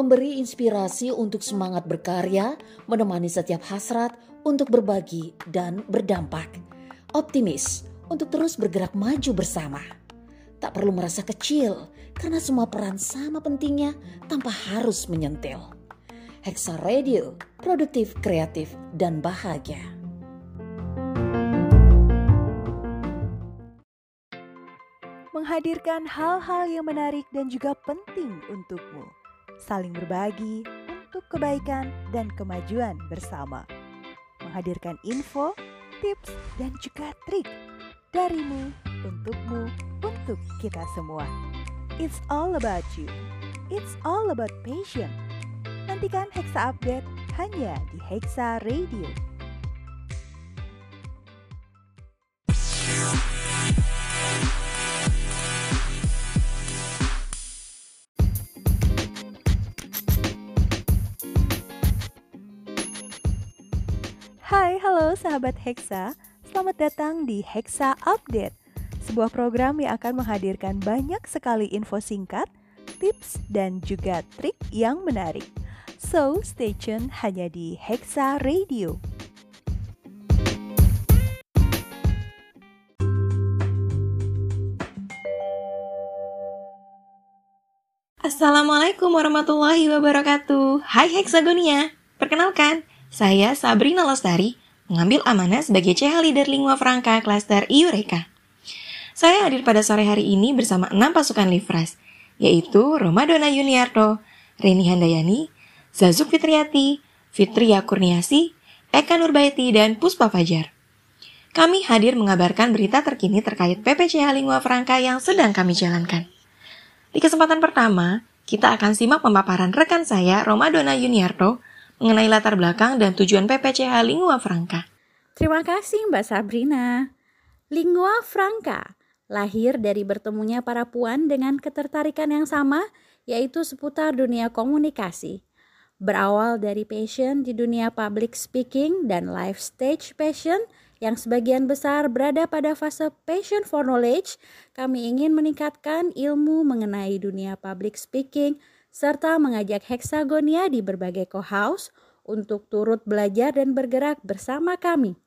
memberi inspirasi untuk semangat berkarya, menemani setiap hasrat untuk berbagi dan berdampak. Optimis untuk terus bergerak maju bersama. Tak perlu merasa kecil karena semua peran sama pentingnya tanpa harus menyentil. Hexa Radio, produktif, kreatif, dan bahagia. Menghadirkan hal-hal yang menarik dan juga penting untukmu saling berbagi untuk kebaikan dan kemajuan bersama. Menghadirkan info, tips, dan juga trik darimu, untukmu, untuk kita semua. It's all about you. It's all about passion. Nantikan Hexa Update hanya di Hexa Radio. Hai, halo sahabat Hexa. Selamat datang di Hexa Update, sebuah program yang akan menghadirkan banyak sekali info singkat, tips, dan juga trik yang menarik. So, stay tune hanya di Hexa Radio. Assalamualaikum warahmatullahi wabarakatuh. Hai Hexagonia. Perkenalkan, saya Sabrina Lestari, mengambil amanah sebagai CH Leader Lingua Franca Cluster Iureka. Saya hadir pada sore hari ini bersama enam pasukan Livras, yaitu Romadona Yuniarto, Reni Handayani, Zazuk Fitriati, Fitria Kurniasi, Eka Nurbaiti, dan Puspa Fajar. Kami hadir mengabarkan berita terkini terkait PPCH Lingua Franca yang sedang kami jalankan. Di kesempatan pertama, kita akan simak pemaparan rekan saya, Romadona Yuniarto, mengenai latar belakang dan tujuan PPCH Lingua Franca. Terima kasih Mbak Sabrina. Lingua Franca lahir dari bertemunya para puan dengan ketertarikan yang sama, yaitu seputar dunia komunikasi. Berawal dari passion di dunia public speaking dan live stage passion yang sebagian besar berada pada fase passion for knowledge, kami ingin meningkatkan ilmu mengenai dunia public speaking, serta mengajak Hexagonia di berbagai co-house untuk turut belajar dan bergerak bersama kami.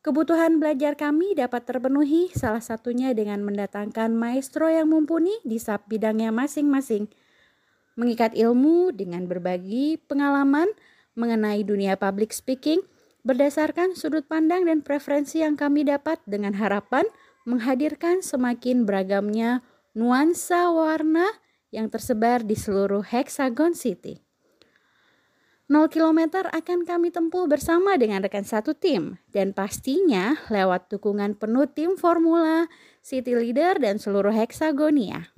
Kebutuhan belajar kami dapat terpenuhi salah satunya dengan mendatangkan maestro yang mumpuni di sub bidangnya masing-masing. Mengikat ilmu dengan berbagi pengalaman mengenai dunia public speaking berdasarkan sudut pandang dan preferensi yang kami dapat dengan harapan menghadirkan semakin beragamnya nuansa warna yang tersebar di seluruh Hexagon City. 0 km akan kami tempuh bersama dengan rekan satu tim dan pastinya lewat dukungan penuh tim Formula, City Leader dan seluruh Hexagonia.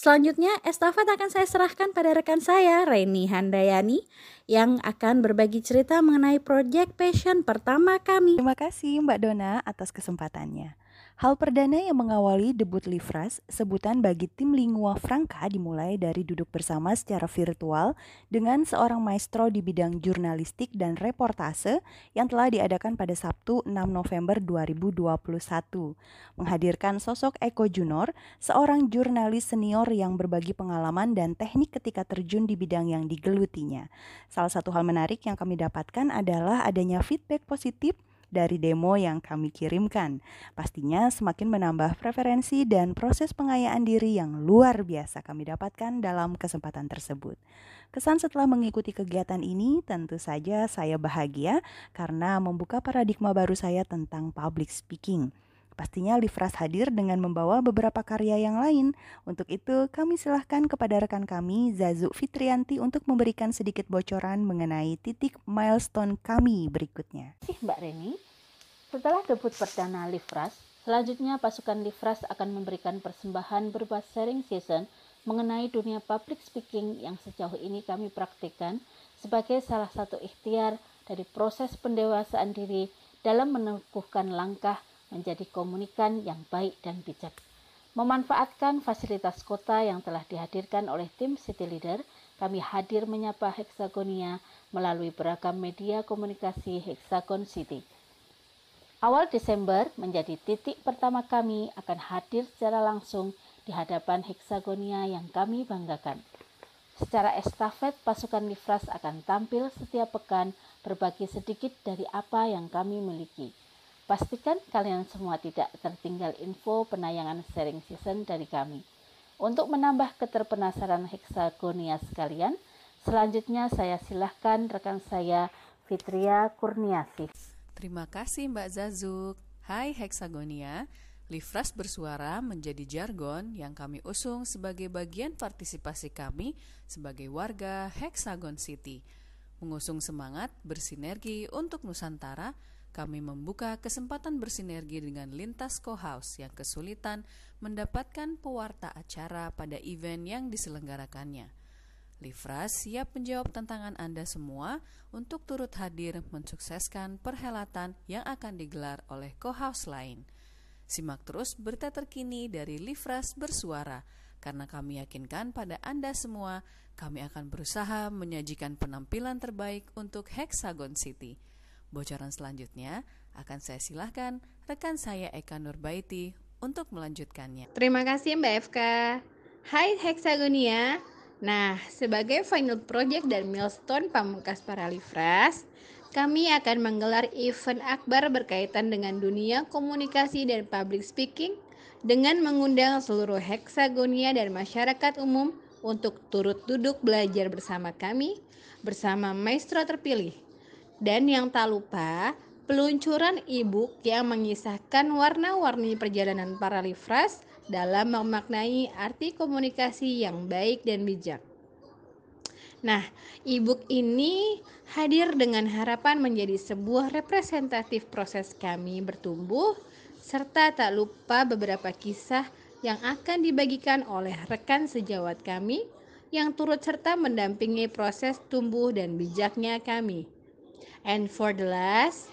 Selanjutnya, estafet akan saya serahkan pada rekan saya, Reni Handayani, yang akan berbagi cerita mengenai proyek passion pertama kami. Terima kasih Mbak Dona atas kesempatannya. Hal perdana yang mengawali debut Livras, sebutan bagi tim Lingua Franca dimulai dari duduk bersama secara virtual dengan seorang maestro di bidang jurnalistik dan reportase yang telah diadakan pada Sabtu 6 November 2021. Menghadirkan sosok Eko Junor, seorang jurnalis senior yang berbagi pengalaman dan teknik ketika terjun di bidang yang digelutinya. Salah satu hal menarik yang kami dapatkan adalah adanya feedback positif dari demo yang kami kirimkan. Pastinya semakin menambah preferensi dan proses pengayaan diri yang luar biasa kami dapatkan dalam kesempatan tersebut. Kesan setelah mengikuti kegiatan ini tentu saja saya bahagia karena membuka paradigma baru saya tentang public speaking. Pastinya Livras hadir dengan membawa beberapa karya yang lain. Untuk itu, kami silahkan kepada rekan kami, Zazu Fitrianti, untuk memberikan sedikit bocoran mengenai titik milestone kami berikutnya. Terima Mbak Reni. Setelah debut perdana Livras, selanjutnya pasukan Livras akan memberikan persembahan berupa sharing session mengenai dunia public speaking yang sejauh ini kami praktikkan sebagai salah satu ikhtiar dari proses pendewasaan diri dalam menempuhkan langkah menjadi komunikan yang baik dan bijak. Memanfaatkan fasilitas kota yang telah dihadirkan oleh tim City Leader, kami hadir menyapa Hexagonia melalui beragam media komunikasi Hexagon City. Awal Desember menjadi titik pertama kami akan hadir secara langsung di hadapan Hexagonia yang kami banggakan. Secara estafet, pasukan Livras akan tampil setiap pekan berbagi sedikit dari apa yang kami miliki. Pastikan kalian semua tidak tertinggal info penayangan sharing season dari kami. Untuk menambah keterpenasaran heksagonia sekalian, selanjutnya saya silahkan rekan saya Fitria Kurniasih. Terima kasih Mbak Zazuk. Hai Heksagonia, Livras bersuara menjadi jargon yang kami usung sebagai bagian partisipasi kami sebagai warga Hexagon City. Mengusung semangat bersinergi untuk Nusantara, kami membuka kesempatan bersinergi dengan Lintas Co-House yang kesulitan mendapatkan pewarta acara pada event yang diselenggarakannya. Livras siap menjawab tantangan Anda semua untuk turut hadir mensukseskan perhelatan yang akan digelar oleh Co-House lain. Simak terus berita terkini dari Livras Bersuara, karena kami yakinkan pada Anda semua, kami akan berusaha menyajikan penampilan terbaik untuk Hexagon City. Bocoran selanjutnya akan saya silahkan rekan saya Eka Nurbaiti untuk melanjutkannya. Terima kasih Mbak FK. Hai Hexagonia. Nah, sebagai final project dan milestone pamungkas para Livras, kami akan menggelar event akbar berkaitan dengan dunia komunikasi dan public speaking dengan mengundang seluruh heksagonia dan masyarakat umum untuk turut duduk belajar bersama kami bersama maestro terpilih. Dan yang tak lupa, peluncuran e-book yang mengisahkan warna-warni perjalanan para livras dalam memaknai arti komunikasi yang baik dan bijak. Nah, e-book ini hadir dengan harapan menjadi sebuah representatif proses kami bertumbuh, serta tak lupa beberapa kisah yang akan dibagikan oleh rekan sejawat kami yang turut serta mendampingi proses tumbuh dan bijaknya kami. And for the last,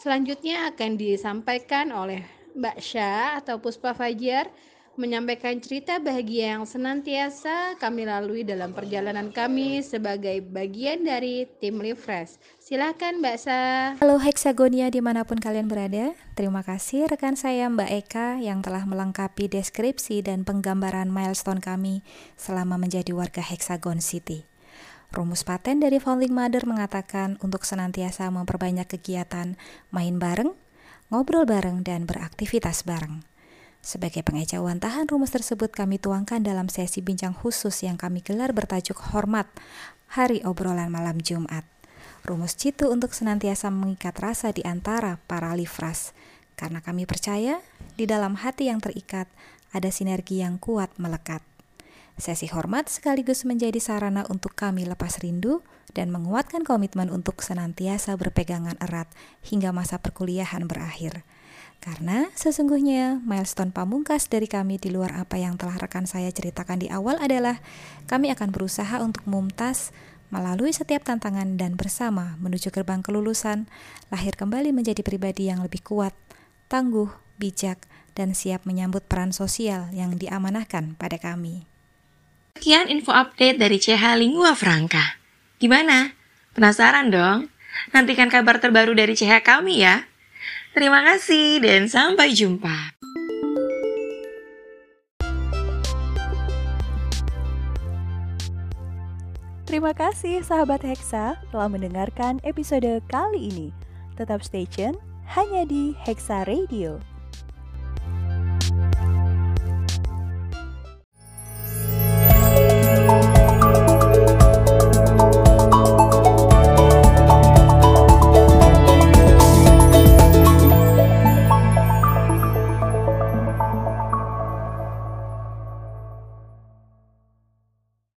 selanjutnya akan disampaikan oleh Mbak Syah atau Puspa Fajar menyampaikan cerita bahagia yang senantiasa kami lalui dalam perjalanan kami sebagai bagian dari tim Refresh. Silakan Mbak Sa. Halo Hexagonia di mana pun kalian berada. Terima kasih rekan saya Mbak Eka yang telah melengkapi deskripsi dan penggambaran milestone kami selama menjadi warga Hexagon City. Rumus paten dari Founding Mother mengatakan untuk senantiasa memperbanyak kegiatan main bareng, ngobrol bareng, dan beraktivitas bareng. Sebagai pengejauhan tahan rumus tersebut kami tuangkan dalam sesi bincang khusus yang kami gelar bertajuk Hormat Hari Obrolan Malam Jumat. Rumus Citu untuk senantiasa mengikat rasa di antara para livras. Karena kami percaya, di dalam hati yang terikat, ada sinergi yang kuat melekat. Sesi hormat sekaligus menjadi sarana untuk kami lepas rindu dan menguatkan komitmen untuk senantiasa berpegangan erat hingga masa perkuliahan berakhir. Karena sesungguhnya milestone pamungkas dari kami di luar apa yang telah rekan saya ceritakan di awal adalah kami akan berusaha untuk mumtaz melalui setiap tantangan dan bersama menuju gerbang kelulusan, lahir kembali menjadi pribadi yang lebih kuat, tangguh, bijak, dan siap menyambut peran sosial yang diamanahkan pada kami. Sekian info update dari CH Lingua Franca. Gimana? Penasaran dong? Nantikan kabar terbaru dari CH kami ya. Terima kasih dan sampai jumpa. Terima kasih sahabat Hexa telah mendengarkan episode kali ini. Tetap stay tune hanya di Hexa Radio.